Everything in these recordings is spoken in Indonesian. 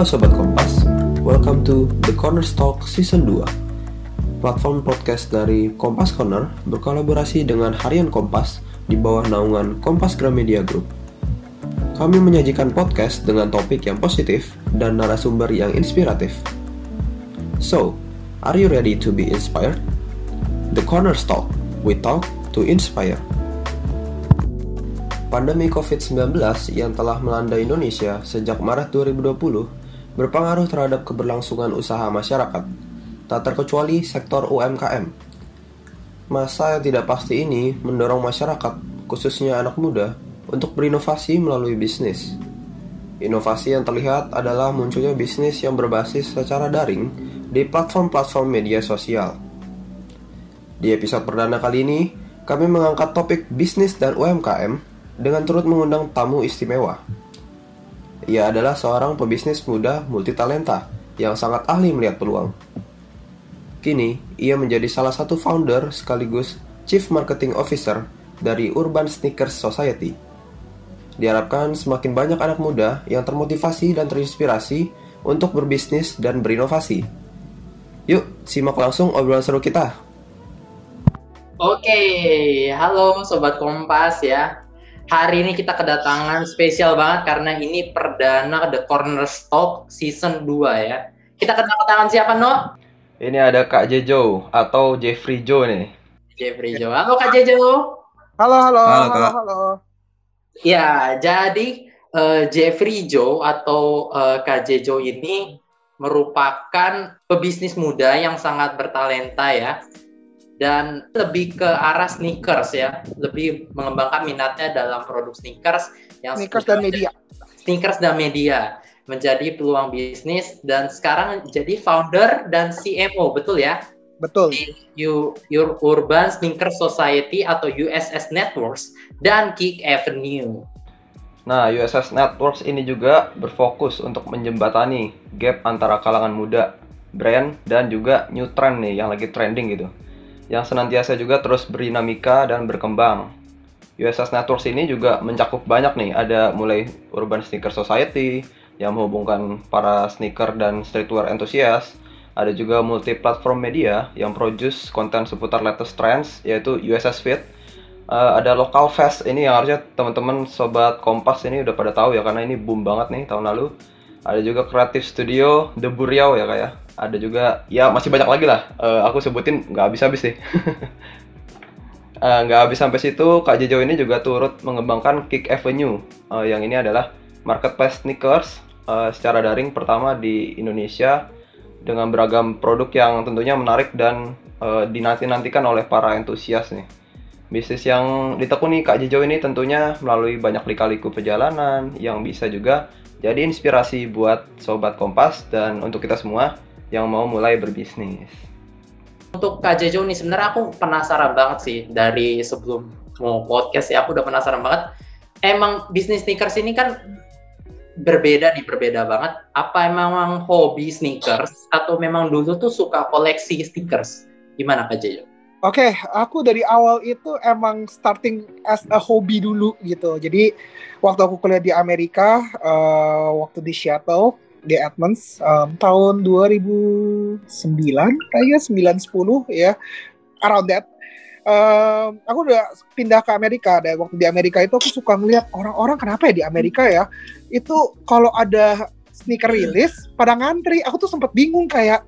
Halo Sobat Kompas, welcome to The Corner Talk Season 2 Platform podcast dari Kompas Corner berkolaborasi dengan Harian Kompas di bawah naungan Kompas Gramedia Group. Kami menyajikan podcast dengan topik yang positif dan narasumber yang inspiratif. So, are you ready to be inspired? The Corner Talk, we talk to inspire. Pandemi COVID-19 yang telah melanda Indonesia sejak Maret 2020 berpengaruh terhadap keberlangsungan usaha masyarakat, tak terkecuali sektor UMKM. Masa yang tidak pasti ini mendorong masyarakat, khususnya anak muda, untuk berinovasi melalui bisnis. Inovasi yang terlihat adalah munculnya bisnis yang berbasis secara daring di platform-platform media sosial. Di episode perdana kali ini, kami mengangkat topik bisnis dan UMKM dengan turut mengundang tamu istimewa. Ia adalah seorang pebisnis muda multitalenta yang sangat ahli melihat peluang. Kini, ia menjadi salah satu founder sekaligus Chief Marketing Officer dari Urban Sneakers Society. Diharapkan semakin banyak anak muda yang termotivasi dan terinspirasi untuk berbisnis dan berinovasi. Yuk, simak langsung obrolan seru kita. Oke, halo Sobat Kompas ya. Hari ini kita kedatangan spesial banget karena ini perdana The Corner Stock Season 2 ya. Kita kedatangan siapa, No? Ini ada Kak Jejo atau Jeffrey Jo nih. Jeffrey Jo. Halo Kak Jejo. Halo, halo, Halo, halo, Kak. halo. Ya, jadi eh, Jeffrey Jo atau eh, Kak Jejo ini merupakan pebisnis muda yang sangat bertalenta ya. Dan lebih ke arah sneakers ya, lebih mengembangkan minatnya dalam produk sneakers yang Sneakers dan media. sneakers dan media menjadi peluang bisnis dan sekarang jadi founder dan CMO betul ya Betul. di U- Ur- Urban Sneaker Society atau USS Networks dan Kick Avenue. Nah, USS Networks ini juga berfokus untuk menjembatani gap antara kalangan muda, brand, dan juga new trend nih yang lagi trending gitu. Yang senantiasa juga terus berdinamika dan berkembang. USS Networks ini juga mencakup banyak nih, ada mulai Urban Sneaker Society yang menghubungkan para sneaker dan streetwear enthusiast, ada juga multi platform media yang produce konten seputar latest trends yaitu USS Fit. Eh, ada local fest ini yang harusnya teman-teman sobat Kompas ini udah pada tahu ya karena ini boom banget nih tahun lalu. Ada juga Creative Studio The Buriau ya kayak. Ada juga ya masih banyak lagi lah. Eh, aku sebutin nggak habis-habis sih. Eh, nggak habis sampai situ, Kak Jejo ini juga turut mengembangkan Kick Avenue, eh, yang ini adalah marketplace sneakers eh, secara daring pertama di Indonesia dengan beragam produk yang tentunya menarik dan eh, dinanti-nantikan oleh para entusias nih. Bisnis yang ditekuni Kak Jejo ini tentunya melalui banyak lika-liku perjalanan yang bisa juga jadi inspirasi buat Sobat Kompas dan untuk kita semua yang mau mulai berbisnis. Untuk Kak Jejo nih sebenarnya aku penasaran banget sih dari sebelum mau podcast ya aku udah penasaran banget. Emang bisnis sneakers ini kan berbeda nih berbeda banget. Apa emang hobi sneakers atau memang dulu tuh suka koleksi sneakers? Gimana Kak Jejo? Oke, aku dari awal itu emang starting as a hobby dulu gitu. Jadi waktu aku kuliah di Amerika, eh, waktu di Seattle, di Edmonds, em, tahun 2009 kayaknya 910 ya, around that. Em, aku udah pindah ke Amerika dan waktu di Amerika itu aku suka ngeliat orang-orang kenapa ya di Amerika ya itu kalau ada sneaker rilis pada ngantri. Aku tuh sempat bingung kayak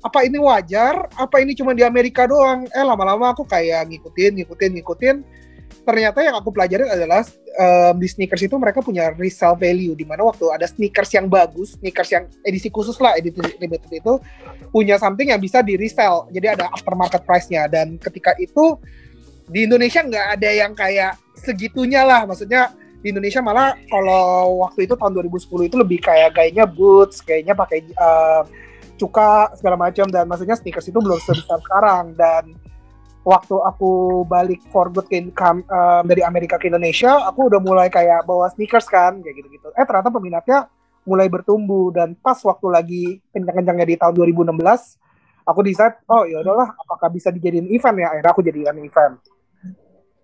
apa ini wajar apa ini cuma di Amerika doang? Eh lama-lama aku kayak ngikutin ngikutin ngikutin ternyata yang aku pelajarin adalah em, di sneakers itu mereka punya resale value di mana waktu ada sneakers yang bagus sneakers yang edisi khusus lah edisi limited itu punya something yang bisa di resell jadi ada aftermarket price-nya. Dan ketika itu di Indonesia nggak ada yang kayak segitunya lah. Maksudnya di Indonesia malah kalau waktu itu tahun 2010 itu lebih kayak gayanya boots kayaknya pakai em, cuka segala macam. Dan maksudnya sneakers itu belum sebesar sekarang. Dan waktu aku balik for good ke kam- em, dari Amerika ke Indonesia aku udah mulai kayak bawa sneakers kan kayak gitu-gitu. Eh ternyata peminatnya mulai bertumbuh dan pas waktu lagi kencang-kencangnya di tahun 2016 aku decide oh ya udahlah apakah bisa dijadiin event ya? Akhirnya aku jadikan event.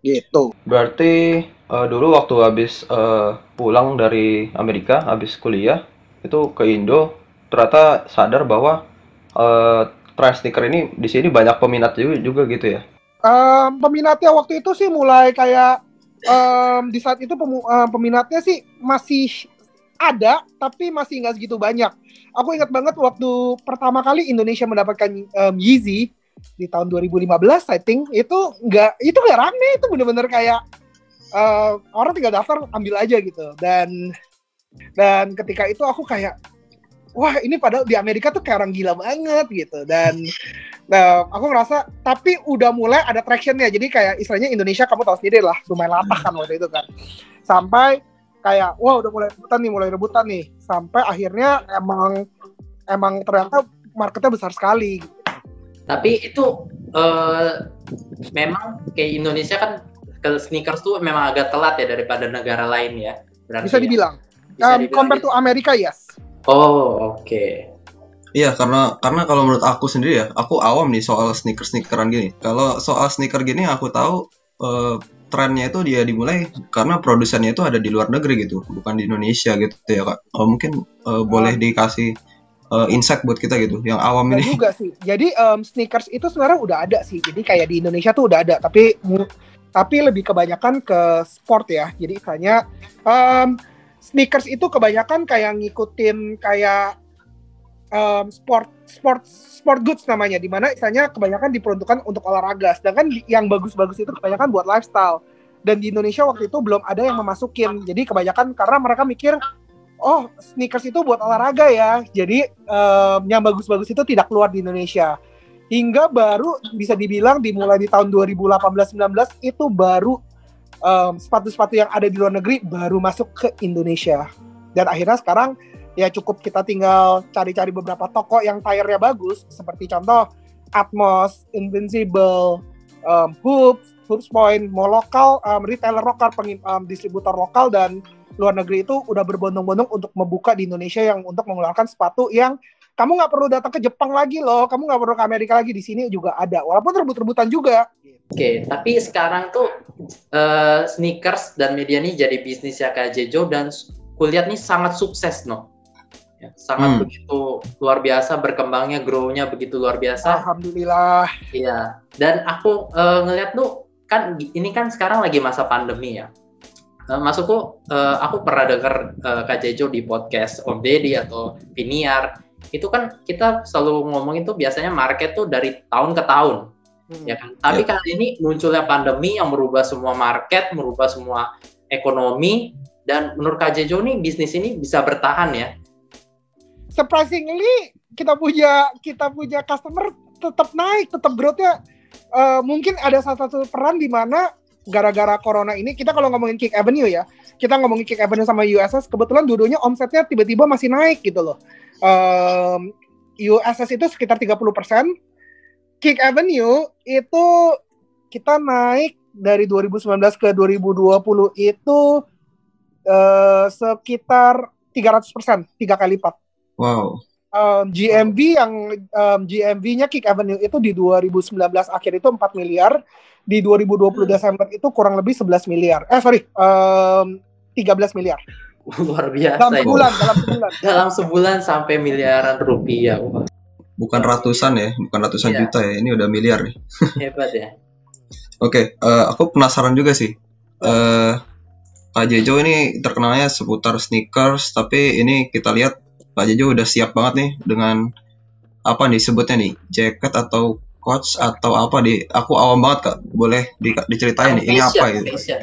Gitu. Berarti eh, dulu waktu habis eh, pulang dari Amerika, habis kuliah, itu ke Indo ternyata sadar bahwa uh, tren sneaker ini di sini banyak peminat juga, juga gitu ya. Um, peminatnya waktu itu sih mulai kayak um, di saat itu pemu, um, peminatnya sih masih ada tapi masih nggak segitu banyak. Aku ingat banget waktu pertama kali Indonesia mendapatkan um, Yeezy di tahun 2015 I think itu nggak itu nggak rame itu bener-bener kayak uh, orang tinggal daftar ambil aja gitu dan dan ketika itu aku kayak wah ini padahal di Amerika tuh kayak orang gila banget gitu. Dan nah, aku ngerasa tapi udah mulai ada tractionnya. Jadi kayak istilahnya Indonesia kamu tahu sendiri lah lumayan latah kan waktu itu kan. Sampai kayak wah udah mulai rebutan nih mulai rebutan nih. Sampai akhirnya emang emang ternyata marketnya besar sekali tapi itu uh, memang kayak Indonesia kan ke sneakers tuh memang agak telat ya daripada negara lain ya. Berarti bisa ya. dibilang. Bisa um, dibilang compare gitu. to Amerika yes Oh, oke. Okay. Iya, karena karena kalau menurut aku sendiri ya, aku awam nih soal sneaker-sneakeran gini. Kalau soal sneaker gini aku tahu uh, trennya itu dia dimulai karena produsennya itu ada di luar negeri gitu, bukan di Indonesia gitu ya kak. Oh, mungkin uh, boleh dikasih uh, insight buat kita gitu, yang awam ini. juga sih. Jadi um, sneakers itu sebenarnya udah ada sih. Jadi kayak di Indonesia tuh udah ada, tapi tapi lebih kebanyakan ke sport ya. Jadi misalnya um, sneakers itu kebanyakan kayak ngikutin kayak um, sport sport sport goods namanya di mana istilahnya kebanyakan diperuntukkan untuk olahraga. Sedangkan yang bagus-bagus itu kebanyakan buat lifestyle. Dan di Indonesia waktu itu belum ada yang memasukin. Jadi kebanyakan karena mereka mikir oh sneakers itu buat olahraga ya. Jadi um, yang bagus-bagus itu tidak keluar di Indonesia. Hingga baru bisa dibilang dimulai di tahun 2018-19 itu baru sepatu sepatu-sepatu yang ada di luar negeri baru masuk ke Indonesia. Dan akhirnya sekarang ya cukup kita tinggal cari-cari beberapa toko yang tire-nya bagus, seperti contoh Atmos, Invincible, um, Hoops, Hoops Point, mau lokal, um, retailer lokal, um, distributor lokal dan luar negeri itu udah berbondong-bondong untuk membuka di Indonesia yang untuk mengeluarkan sepatu yang kamu nggak perlu datang ke Jepang lagi loh, kamu nggak perlu ke Amerika lagi di sini juga ada, walaupun rebut-rebutan juga. Oke, okay, tapi sekarang tuh uh, sneakers dan media ini jadi bisnis ya Kak Jejo dan kulihat nih sangat sukses no. Ya, sangat hmm. begitu luar biasa berkembangnya, grow-nya begitu luar biasa. Alhamdulillah. Iya. Dan aku uh, ngeliat tuh kan ini kan sekarang lagi masa pandemi ya. Uh, masukku uh, aku pernah dengar uh, Kak Jejo di podcast Om Deddy atau Viniar itu kan kita selalu ngomong itu biasanya market tuh dari tahun ke tahun Hmm. ya kan. Tapi yeah. kali ini munculnya pandemi yang merubah semua market, merubah semua ekonomi dan menurut Kak Jejo nih bisnis ini bisa bertahan ya. Surprisingly kita punya kita punya customer tetap naik, tetap growth-nya uh, mungkin ada salah satu peran di mana gara-gara corona ini kita kalau ngomongin Kick Avenue ya, kita ngomongin Kick Avenue sama USS kebetulan dua-duanya omsetnya tiba-tiba masih naik gitu loh. Um, USS itu sekitar 30 persen, Kick Avenue itu kita naik dari 2019 ke 2020 itu uh, sekitar 300 persen, tiga kali lipat. Wow. Um, GMV yang um, GMV-nya Kick Avenue itu di 2019 akhir itu 4 miliar, di 2020 hmm. Desember itu kurang lebih 11 miliar. Eh sorry, um, 13 miliar. Luar biasa. Dalam sebulan, ya. dalam sebulan. dalam sebulan sampai miliaran rupiah. Wah bukan ratusan ya, bukan ratusan yeah. juta ya, ini udah miliar nih. Hebat ya. Oke, okay, uh, eh, aku penasaran juga sih. Uh, Pak Jejo ini terkenalnya seputar sneakers, tapi ini kita lihat Pak Jejo udah siap banget nih dengan apa nih sebutnya nih, jacket atau coach atau apa di aku awam banget kak boleh di, diceritain nih ini apa gitu fashion.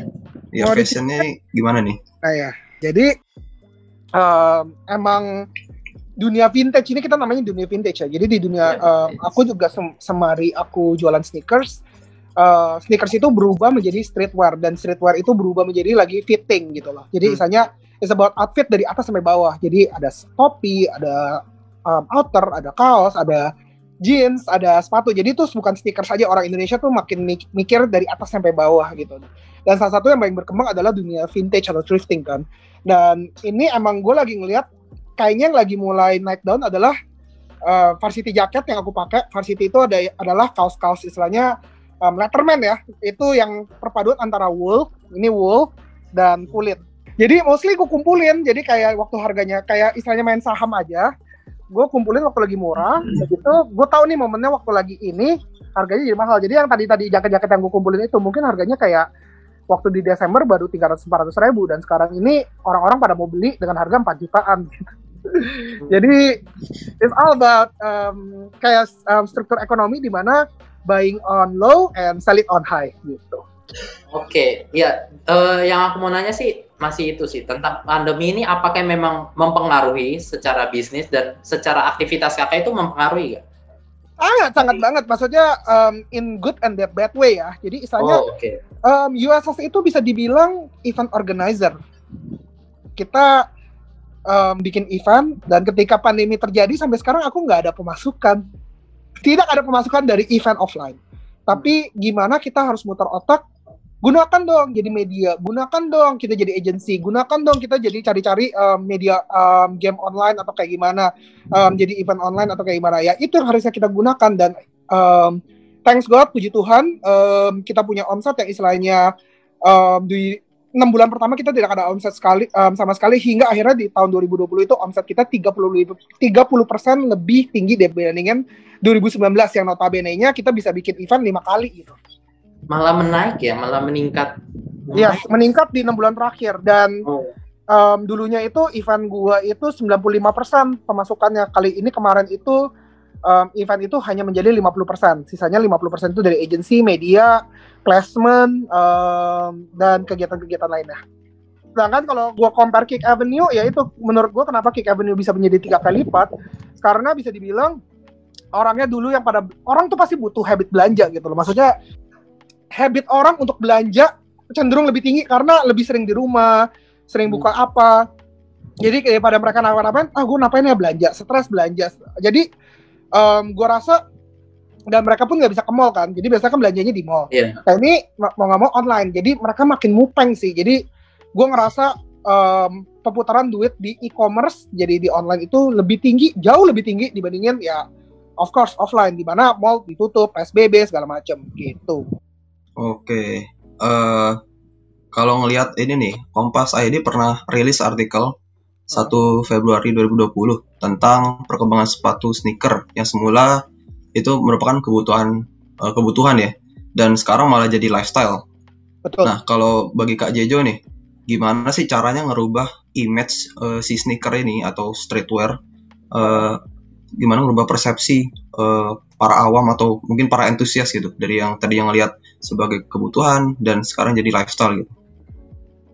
ya fashionnya gimana nih nah ya jadi um, emang dunia vintage ini kita namanya dunia vintage ya. Jadi di dunia uh, aku juga sem semari aku jualan sneakers, uh, sneakers itu berubah menjadi streetwear dan streetwear itu berubah menjadi lagi fitting gitu loh. Jadi hmm. misalnya it's about outfit dari atas sampai bawah. Jadi ada topi, ada um, outer, ada kaos, ada jeans, ada sepatu. Jadi itu bukan sneakers saja orang Indonesia tuh makin mikir dari atas sampai bawah gitu. Dan salah satu yang paling berkembang adalah dunia vintage atau thrifting kan. Dan ini emang gue lagi ngeliat kayaknya yang lagi mulai naik down adalah uh, varsity jacket yang aku pakai. Varsity itu ada adalah kaos-kaos istilahnya um, letterman ya. Itu yang perpaduan antara wool, ini wool dan kulit. Jadi mostly gue kumpulin, jadi kayak waktu harganya kayak istilahnya main saham aja. Gue kumpulin waktu lagi murah, begitu gue tahu nih momennya waktu lagi ini harganya jadi mahal. Jadi yang tadi tadi jaket-jaket yang gue kumpulin itu mungkin harganya kayak waktu di Desember baru 300 400 ribu dan sekarang ini orang-orang pada mau beli dengan harga 4 jutaan. jadi it's all about um, kayak um, struktur ekonomi di mana buying on low and sell it on high gitu. Oke, ya eh, yang aku mau nanya sih masih itu sih tentang pandemi ini apakah memang mempengaruhi secara bisnis dan secara aktivitas kakak itu mempengaruhi gak? Sangat sangat banget, maksudnya um, in good and bad, bad way ya. Jadi istilahnya Oh, oke. um, USS itu bisa dibilang event organizer. Kita um, bikin event dan ketika pandemi terjadi sampai sekarang aku nggak ada pemasukan. Tidak ada pemasukan dari event offline. Tapi gimana kita harus muter otak? Gunakan dong jadi media, gunakan dong kita jadi agency, gunakan dong kita jadi cari-cari um, media um, game online atau kayak gimana, um, jadi event online atau kayak gimana ya. Itu yang harusnya kita gunakan dan um, thanks God, puji Tuhan, um, kita punya omset yang istilahnya um, di enam bulan pertama kita tidak ada omset sekali um, sama sekali hingga akhirnya di tahun 2020 itu omset kita 30 persen lebih tinggi dibandingkan 2019 yang notabene-nya kita bisa bikin event lima kali gitu. Malah menaik ya, malah meningkat. Yes, meningkat di enam bulan terakhir dan Oh, um, dulunya itu event gua itu 95% pemasukannya. Kali ini kemarin itu um, event itu hanya menjadi 50%. Sisanya 50% itu dari agensi, media, placement, um, dan kegiatan-kegiatan lainnya. Sedangkan kalau gua compare Kick Avenue, ya itu menurut gua kenapa Kick Avenue bisa menjadi tiga kali lipat, karena bisa dibilang orangnya dulu yang pada orang tuh pasti butuh habit belanja gitu loh. Maksudnya habit orang untuk belanja cenderung lebih tinggi karena lebih sering di rumah, sering buka apa. Jadi daripada mereka nawarin ah gue ngapain ya belanja, stres belanja. Jadi em gue rasa dan mereka pun nggak bisa ke mall kan, jadi biasanya kan belanjanya di mall. Iya. Nah ini ma- mau nggak mau online, jadi mereka makin mupeng sih. Jadi gue ngerasa em, perputaran duit di e-commerce jadi di online itu lebih tinggi, jauh lebih tinggi dibandingin ya of course offline di mana mall ditutup, PSBB segala macem gitu. Oke, eh kalau ngelihat ini nih, Kompas ID pernah rilis artikel 1 Februari 2020 tentang perkembangan sepatu sneaker yang semula itu merupakan kebutuhan eh, kebutuhan ya, dan sekarang malah jadi lifestyle. Betul. Nah, kalau bagi Kak Jejo nih, gimana sih caranya ngerubah image eh, si sneaker ini atau streetwear? eh, gimana ngerubah persepsi eh, para awam atau mungkin para entusias gitu dari yang tadi yang ngelihat sebagai kebutuhan dan sekarang jadi lifestyle gitu.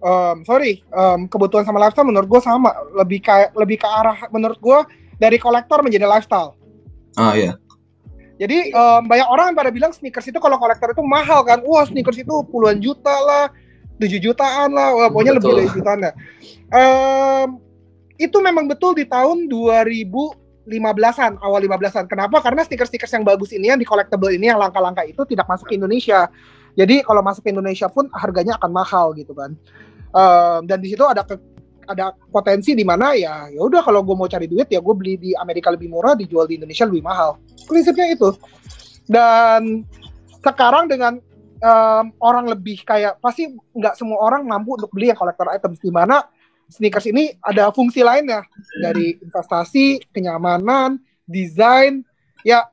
um, sorry, um, kebutuhan sama lifestyle menurut gue sama, lebih kayak lebih ke arah menurut gue dari kolektor menjadi lifestyle. Ah ya, Jadi um, banyak orang yang pada bilang sneakers itu kalau kolektor itu mahal kan, wah sneakers itu puluhan juta lah, 7 jutaan lah, wah pokoknya lebih Betul. dari jutaan lah. Em, itu memang betul di tahun 2015-an, awal 15-an. Kenapa? Karena stiker-stiker yang bagus ini, yang di collectible ini, yang langka-langka itu tidak masuk ke Indonesia. Jadi kalau masuk ke Indonesia pun harganya akan mahal gitu kan. Em, dan di situ ada ke- ada potensi di mana ya ya udah kalau gue mau cari duit ya gue beli di Amerika lebih murah dijual di Indonesia lebih mahal prinsipnya itu dan sekarang dengan em, orang lebih kayak pasti nggak semua orang mampu untuk beli yang collector items di mana sneakers ini ada fungsi lainnya. Dari investasi kenyamanan desain. Ya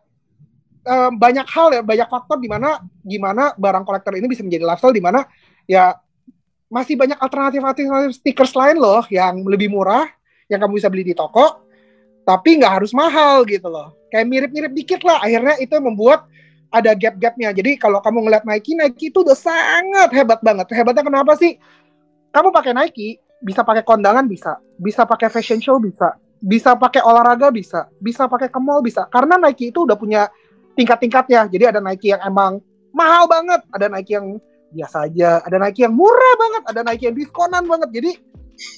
em, banyak hal ya banyak faktor di mana gimana barang kolektor ini bisa menjadi lifestyle di mana ya masih banyak alternatif alternatif stickers lain loh yang lebih murah yang kamu bisa beli di toko tapi nggak harus mahal gitu loh. Kayak mirip-mirip dikit lah akhirnya itu membuat ada gap-gapnya. Jadi kalau kamu ngeliat Nike Nike itu udah sangat hebat banget. Hebatnya kenapa sih? Kamu pakai Nike bisa pakai kondangan bisa. Bisa pakai fashion show bisa. Bisa pakai olahraga bisa. Bisa pakai ke mall bisa. Karena Nike itu udah punya tingkat-tingkatnya. Jadi ada Nike yang emang mahal banget ada Nike yang biasa aja ada Nike yang murah banget ada Nike yang diskonan banget. Jadi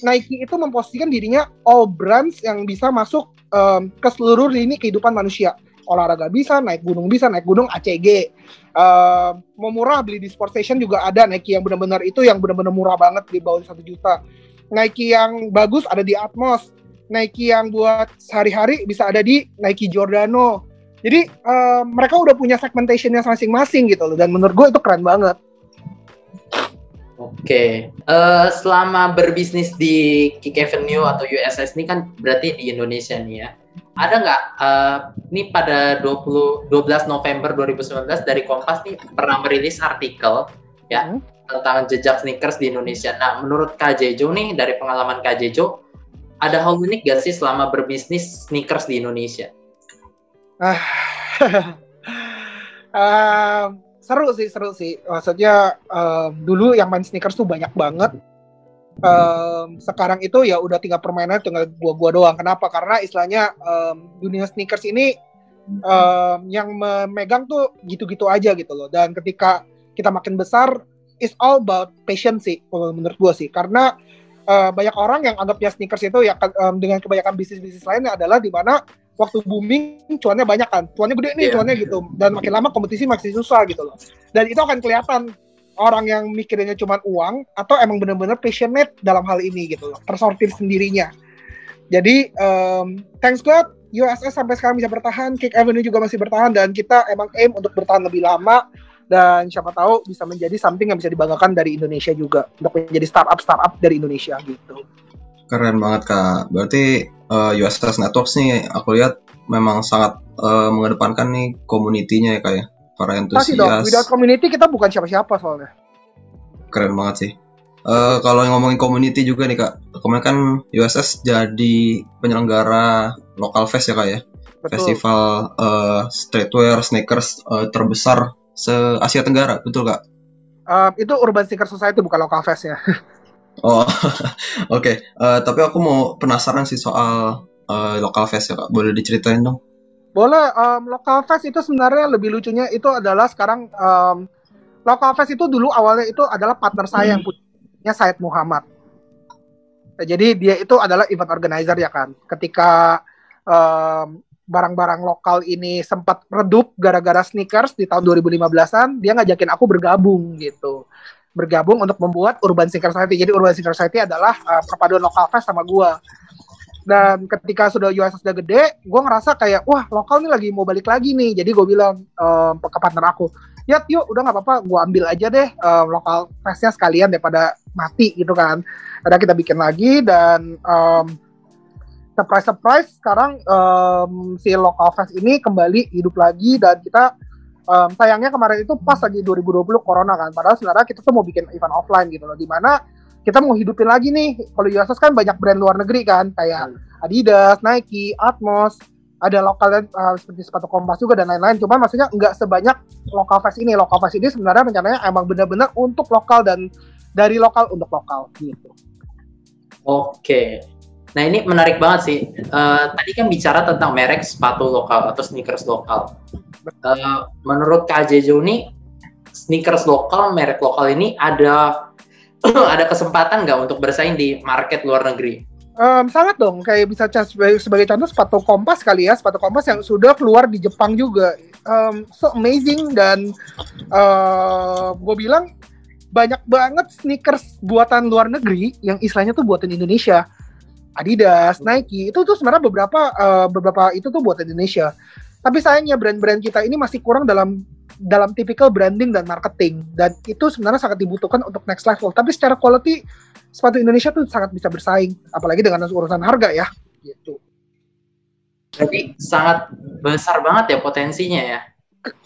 Nike itu memposisikan dirinya all brands yang bisa masuk em, ke seluruh lini kehidupan manusia. Olahraga bisa naik gunung bisa naik gunung ACG Em, mau murah beli di sport station juga ada Nike yang benar-benar itu yang benar-benar murah banget di bawah satu juta Nike yang bagus ada di Atmos. Nike yang buat sehari-hari bisa ada di Nike Giordano. Jadi em, mereka udah punya segmentationnya masing-masing gitu loh. Dan menurut gue itu keren banget. Oke, uh, selama berbisnis di Kick Avenue atau USS ini kan berarti di Indonesia nih ya. Ada nggak, uh, ini pada 20, 12 November 2019 dari Kompas nih pernah merilis artikel ya hmm. Tentang jejak sneakers di Indonesia. Nah, menurut Kak Jejo nih dari pengalaman Kak Jejo, ada hal unik gak sih selama berbisnis sneakers di Indonesia? Ah, uh, seru sih seru sih. Maksudnya um, dulu yang main sneakers tuh banyak banget. Um, sekarang itu ya udah tinggal permainan tinggal gua-gua doang. Kenapa? Karena istilahnya um, dunia sneakers ini um, yang memegang tuh gitu-gitu aja gitu loh. Dan ketika kita makin besar it's all about patience sih menurut gua sih. Karena uh, banyak orang yang anggapnya sneakers itu ya um, dengan kebanyakan bisnis-bisnis lainnya adalah di mana waktu booming cuannya banyak kan. Cuannya gede nih yeah. cuannya gitu. Dan makin lama kompetisi makin susah gitu loh. Dan itu akan kelihatan orang yang mikirnya cuma uang atau emang bener-bener passionate dalam hal ini gitu loh. Tersortir sendirinya. Jadi um, thanks God USS sampai sekarang bisa bertahan Kick Avenue juga masih bertahan dan kita emang aim untuk bertahan lebih lama dan siapa tahu bisa menjadi something yang bisa dibanggakan dari Indonesia juga untuk menjadi startup startup dari Indonesia gitu keren banget kak berarti uh, eh, USS Networks nih aku lihat memang sangat uh, mengedepankan nih komunitinya ya kayak ya. para entusias. Pasti dong, without community kita bukan siapa-siapa soalnya. Keren banget sih. Uh, kalau ngomongin community juga nih kak, kemarin kan USS jadi penyelenggara local fest ya kak ya, betul. festival uh, streetwear sneakers uh, terbesar se Asia Tenggara, betul kak? Uh, itu Urban Sneaker Society bukan local fest ya. Oh, oke. Okay. Uh, eh, tapi aku mau penasaran sih soal uh, local fest ya kak. Boleh diceritain dong? Boleh. Um, local fest itu sebenarnya lebih lucunya itu adalah sekarang um, local fest itu dulu awalnya itu adalah partner saya hmm. yang punya Said Muhammad. Nah, jadi dia itu adalah event organizer ya kan. Ketika um, barang-barang lokal ini sempat redup gara-gara sneakers di tahun 2015-an, dia ngajakin aku bergabung gitu bergabung untuk membuat Urban Sneaker Society. Jadi Urban Sneaker Society adalah uh, perpaduan lokal fest sama gue. Dan ketika sudah USS sudah gede, gue ngerasa kayak, wah lokal nih lagi mau balik lagi nih. Jadi gue bilang um, ke partner aku, ya yuk udah nggak apa-apa, gue ambil aja deh um, lokal festnya sekalian daripada mati gitu kan. Ada kita bikin lagi dan um, surprise surprise sekarang um, si lokal fest ini kembali hidup lagi dan kita um, sayangnya kemarin itu pas lagi 2020 corona kan. Padahal sebenarnya kita tuh mau bikin event offline gitu loh di mana kita mau hidupin lagi nih. Kalau USS kan banyak brand luar negeri kan kayak hmm. Adidas, Nike, Atmos ada lokal dan uh, seperti sepatu kompas juga dan lain-lain. Cuma maksudnya nggak sebanyak lokal fest ini. Lokal fest ini sebenarnya rencananya emang benar-benar untuk lokal dan dari lokal untuk lokal gitu. Oke Nah ini menarik banget sih. Uh, tadi kan bicara tentang merek sepatu lokal atau sneakers lokal. Uh, menurut Kak Jejo nih, sneakers lokal, merek lokal ini ada ada kesempatan nggak untuk bersaing di market luar negeri? Um, sangat dong, kayak bisa sebagai, sebagai contoh sepatu kompas kali ya, sepatu kompas yang sudah keluar di Jepang juga, um, so amazing dan uh, gue bilang banyak banget sneakers buatan luar negeri yang istilahnya tuh buatan Indonesia Adidas, Nike itu tuh sebenarnya beberapa uh, beberapa itu tuh buat Indonesia. Tapi sayangnya brand-brand kita ini masih kurang dalam dalam tipikal branding dan marketing dan itu sebenarnya sangat dibutuhkan untuk next level. Tapi secara quality sepatu Indonesia tuh sangat bisa bersaing, apalagi dengan urusan harga ya, gitu. Jadi sangat besar banget ya potensinya ya.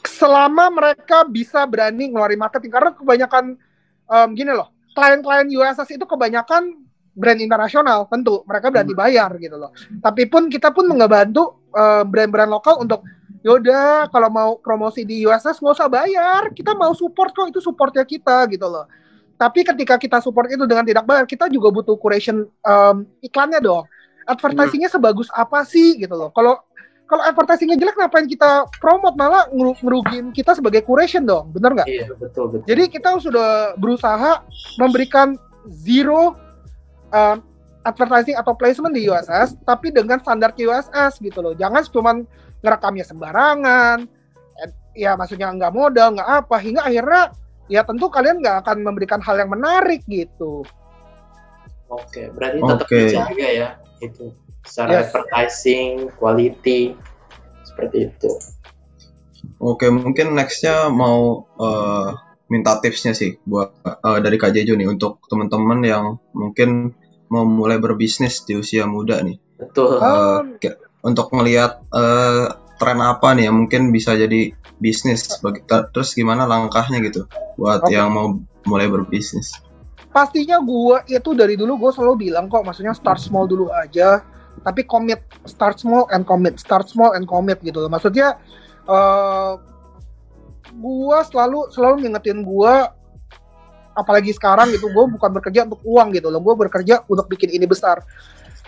Selama mereka bisa berani ngeluarin marketing karena kebanyakan um, gini loh, klien-klien USS itu kebanyakan brand internasional tentu mereka berani hmm. bayar gitu loh. Tapi pun kita pun ngebantu uh, brand-brand lokal untuk yaudah kalau mau promosi di USS nggak usah bayar, kita mau support kok itu supportnya kita gitu loh. Tapi ketika kita support itu dengan tidak bayar, kita juga butuh curation um, iklannya dong. Advertisingnya hmm. sebagus apa sih gitu loh. Kalau kalau advertisingnya jelek, ngapain kita promote malah ngerugiin kita sebagai curation dong, bener nggak? Iya betul betul. Jadi kita sudah berusaha memberikan zero um, advertising atau placement di USS tapi dengan standar USS gitu loh jangan cuma ngerekamnya sembarangan ya maksudnya nggak modal nggak apa hingga akhirnya ya tentu kalian nggak akan memberikan hal yang menarik gitu oke berarti tetap okay. dijaga ya itu secara yes. advertising quality seperti itu oke mungkin nextnya mau uh, minta tipsnya sih buat uh, dari Kak Jejo nih untuk teman-teman yang mungkin mau mulai berbisnis di usia muda nih. Betul. Uh, untuk ngelihat uh, tren apa nih yang mungkin bisa jadi bisnis terus gimana langkahnya gitu buat okay. yang mau mulai berbisnis pastinya gue itu dari dulu gue selalu bilang kok maksudnya start small dulu aja tapi commit start small and commit start small and commit gitu loh maksudnya uh, gue selalu selalu ngingetin gue apalagi sekarang gitu gue bukan bekerja untuk uang gitu loh gue bekerja untuk bikin ini besar.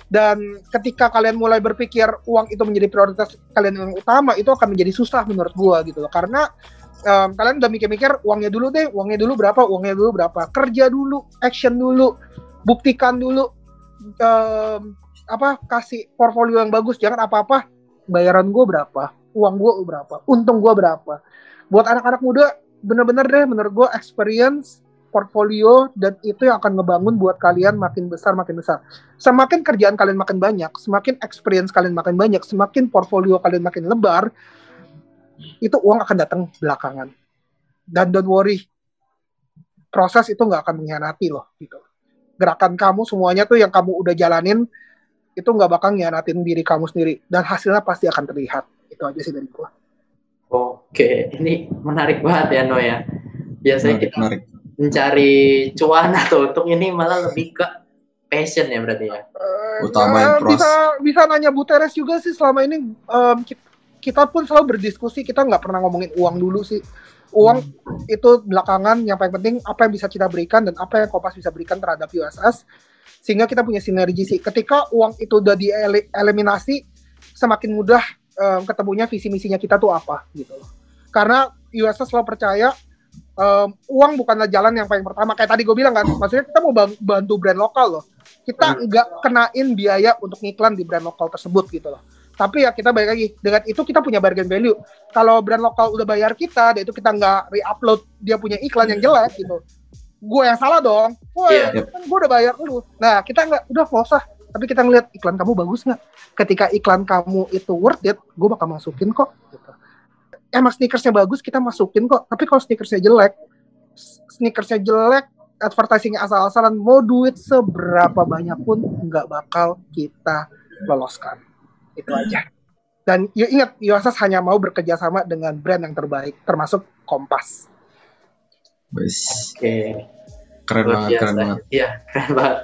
Dan ketika kalian mulai berpikir uang itu menjadi prioritas kalian yang utama itu akan menjadi susah menurut gua gitu loh. Karena um, kalian udah mikir-mikir uangnya dulu deh uangnya dulu berapa uangnya dulu berapa. Kerja dulu action dulu buktikan dulu um, apa kasih portfolio yang bagus. Jangan apa-apa bayaran gue berapa uang gue berapa untung gue berapa. Buat anak-anak muda bener-bener deh menurut gue experience portfolio dan itu yang akan ngebangun buat kalian makin besar makin besar. Semakin kerjaan kalian makin banyak, semakin experience kalian makin banyak, semakin portfolio kalian makin lebar, itu uang akan datang belakangan. Dan don't worry, proses itu nggak akan mengkhianati loh gitu. Gerakan kamu semuanya tuh yang kamu udah jalanin itu nggak bakal ngianatin diri kamu sendiri dan hasilnya pasti akan terlihat. Itu aja sih dari gua. Oke, ini menarik banget ya No ya. Biasanya menarik, kita menarik mencari cuan atau untuk ini malah lebih ke passion ya berarti ya. Uh, ya, bisa bisa nanya Bu Teres juga sih selama ini um, kita, kita pun selalu berdiskusi kita nggak pernah ngomongin uang dulu sih. Uang hmm. itu belakangan yang paling penting apa yang bisa kita berikan dan apa yang Kompas bisa berikan terhadap USS sehingga kita punya sinergi sih. Ketika uang itu udah dieliminasi semakin mudah um, ketemunya visi misinya kita tuh apa gitu loh. Karena USS selalu percaya um, uang bukanlah jalan yang paling pertama. Kayak tadi gue bilang kan maksudnya kita mau bantu brand lokal loh. Kita hmm. nggak kenain biaya untuk ngiklan di brand lokal tersebut gitu loh. Tapi ya kita balik lagi dengan itu kita punya bargain value. Kalau brand lokal udah bayar kita dan itu kita nggak re-upload dia punya iklan yang jelek gitu. Gue yang salah dong. Wah yeah. kan gue udah bayar lu. Nah kita nggak udah nggak usah. Tapi kita ngeliat iklan kamu bagus nggak? Ketika iklan kamu itu worth it gue bakal masukin kok. gitu emang sneakersnya bagus kita masukin kok tapi kalau sneakersnya jelek sneakersnya jelek advertisingnya asal-asalan mau duit seberapa banyak pun nggak bakal kita loloskan itu aja dan yuk ingat Yosas hanya mau bekerja sama dengan brand yang terbaik termasuk Kompas Oke. Okay. Keren banget, keren banget. Iya, keren banget.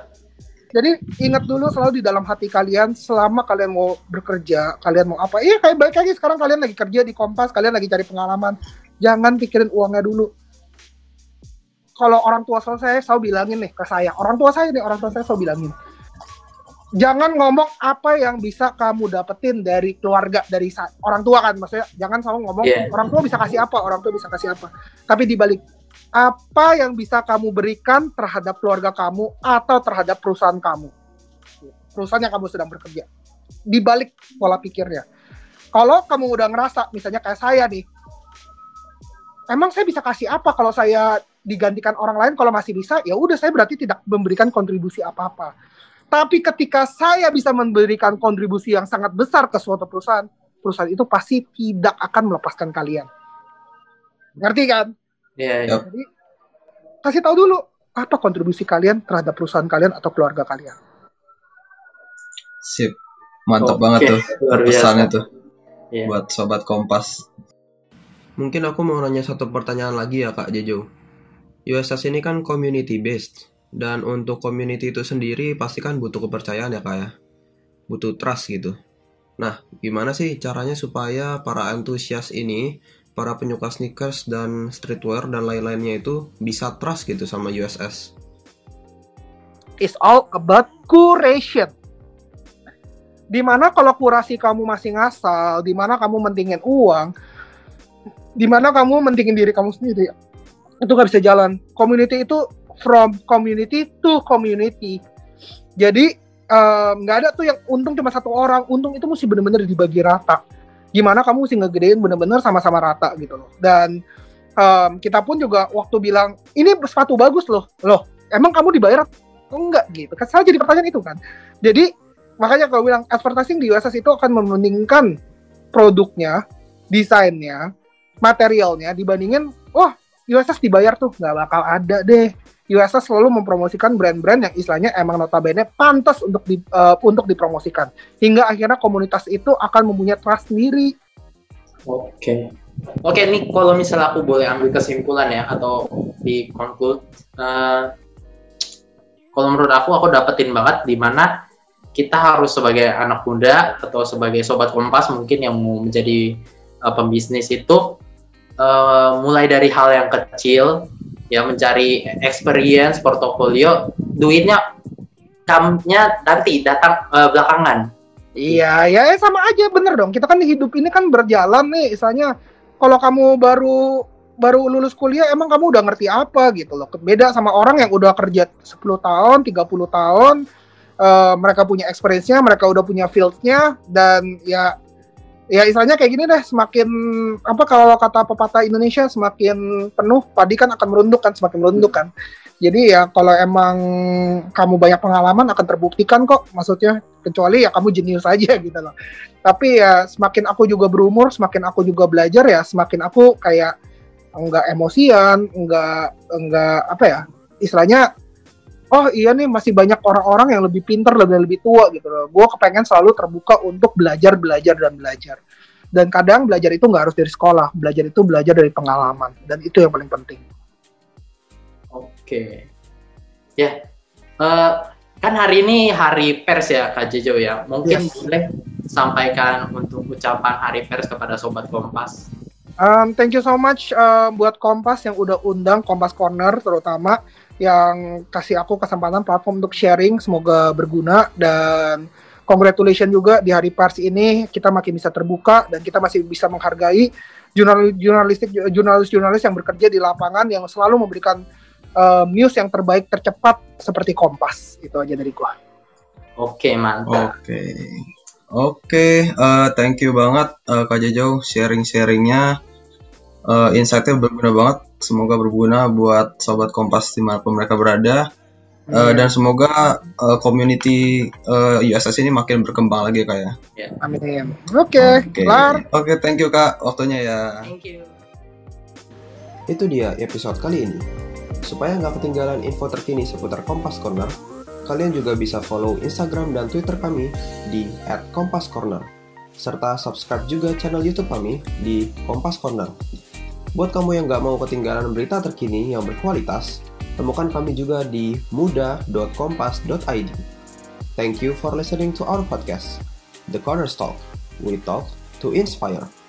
Jadi ingat dulu selalu di dalam hati kalian selama kalian mau bekerja, kalian mau apa? Iya kayak baik lagi sekarang kalian lagi kerja di Kompas, kalian lagi cari pengalaman. Jangan pikirin uangnya dulu. Kalau orang tua saya selalu bilangin nih ke saya, orang tua saya nih, orang tua saya selalu bilangin. Jangan ngomong apa yang bisa kamu dapetin dari keluarga, dari orang tua kan maksudnya. Jangan selalu ngomong yeah. orang tua bisa kasih apa, orang tua bisa kasih apa. Tapi dibalik apa yang bisa kamu berikan terhadap keluarga kamu atau terhadap perusahaan kamu. Perusahaan yang kamu sedang bekerja. Di balik pola pikirnya. Kalau kamu udah ngerasa, misalnya kayak saya nih, emang saya bisa kasih apa kalau saya digantikan orang lain kalau masih bisa, ya udah saya berarti tidak memberikan kontribusi apa-apa. Tapi ketika saya bisa memberikan kontribusi yang sangat besar ke suatu perusahaan, perusahaan itu pasti tidak akan melepaskan kalian. Ngerti kan? Iya, iya. Jadi kasih tahu dulu apa kontribusi kalian terhadap perusahaan kalian atau keluarga kalian. Sip. Mantap okay. banget tuh pesannya tuh. Yeah. Buat sobat Kompas. Mungkin aku mau nanya satu pertanyaan lagi ya Kak Jejo. USS ini kan community based dan untuk community itu sendiri pasti kan butuh kepercayaan ya Kak ya. Butuh trust gitu. Nah, gimana sih caranya supaya para antusias ini para penyuka sneakers dan streetwear dan lain-lainnya itu bisa trust gitu sama USS. It's all about curation. Di mana kalau kurasi kamu masih ngasal, di mana kamu mentingin uang, di mana kamu mentingin diri kamu sendiri, itu nggak bisa jalan. Community itu from community to community. Jadi nggak um, ada tuh yang untung cuma satu orang, untung itu mesti benar-benar dibagi rata gimana kamu mesti ngegedein bener-bener sama-sama rata gitu loh. Dan um, kita pun juga waktu bilang ini sepatu bagus loh. Loh emang kamu dibayar atau enggak? Gitu. Kan saya jadi pertanyaan itu kan. Jadi makanya kalau bilang advertising di USS itu akan mementingkan produknya desainnya materialnya dibandingin wah USS dibayar tuh nggak bakal ada deh. USS selalu mempromosikan brand-brand yang istilahnya emang notabene pantas untuk di, uh, untuk dipromosikan. Hingga akhirnya komunitas itu akan mempunyai trust sendiri. Oke. Oke, nih kalau misalnya aku boleh ambil kesimpulan ya atau di conclude uh, kalau menurut aku aku dapetin banget di mana kita harus sebagai anak muda atau sebagai sobat kompas mungkin yang mau menjadi uh, pembisnis itu uh, mulai dari hal yang kecil ya mencari experience portofolio duitnya kamnya nanti datang uh, belakangan. Iya ya sama aja bener dong. Kita kan hidup ini kan berjalan nih misalnya kalau kamu baru baru lulus kuliah emang kamu udah ngerti apa gitu loh. Beda sama orang yang udah kerja 10 tahun 30 tahun uh, mereka punya experience-nya mereka udah punya field-nya dan ya ya istilahnya kayak gini deh semakin apa kalau kata pepatah Indonesia semakin penuh padi kan akan merunduk kan semakin merunduk kan. Jadi ya kalau emang kamu banyak pengalaman akan terbuktikan kok maksudnya. Kecuali ya kamu jenius aja gitu loh. Tapi ya semakin aku juga berumur semakin aku juga belajar ya semakin aku kayak enggak emosian enggak enggak apa ya istilahnya oh iya nih masih banyak orang-orang yang lebih pinter lebih lebih tua gitu loh. Gue kepengen selalu terbuka untuk belajar belajar dan belajar. Dan kadang belajar itu nggak harus dari sekolah belajar itu belajar dari pengalaman. Dan itu yang paling penting. Oke. Ya. Uh, kan hari ini hari pers ya kak Jejo ya. Mungkin yes. boleh sampaikan untuk ucapan hari pers kepada sobat Kompas. Um, thank you so much uh, buat Kompas yang udah undang Kompas Corner terutama yang kasih aku kesempatan platform untuk sharing semoga berguna dan congratulations juga di hari pers ini kita makin bisa terbuka dan kita masih bisa menghargai jurnalis jurnalistik jurnalis-jurnalis yang bekerja di lapangan yang selalu memberikan uh, news yang terbaik tercepat seperti Kompas itu aja dari gua. Oke mantap. Oke. Oke, okay, uh, thank you banget uh, Kak Jojo sharing-sharingnya. Uh, insightnya berguna banget. Semoga berguna buat sobat Kompas di mana pun mereka berada. Uh, dan semoga uh, community uh, USS ini makin berkembang lagi kak ya. Yeah. Amin. Oke, okay, okay. Oke, okay, thank you kak waktunya ya. Thank you. Itu dia episode kali ini. Supaya nggak ketinggalan info terkini seputar Kompas Corner, Kalian juga bisa follow Instagram dan Twitter kami di @kompascorner serta subscribe juga channel YouTube kami di Kompas Corner. Buat kamu yang nggak mau ketinggalan berita terkini yang berkualitas, temukan kami juga di muda.kompas.id. Thank you for listening to our podcast, The Corner Talk. We talk to inspire.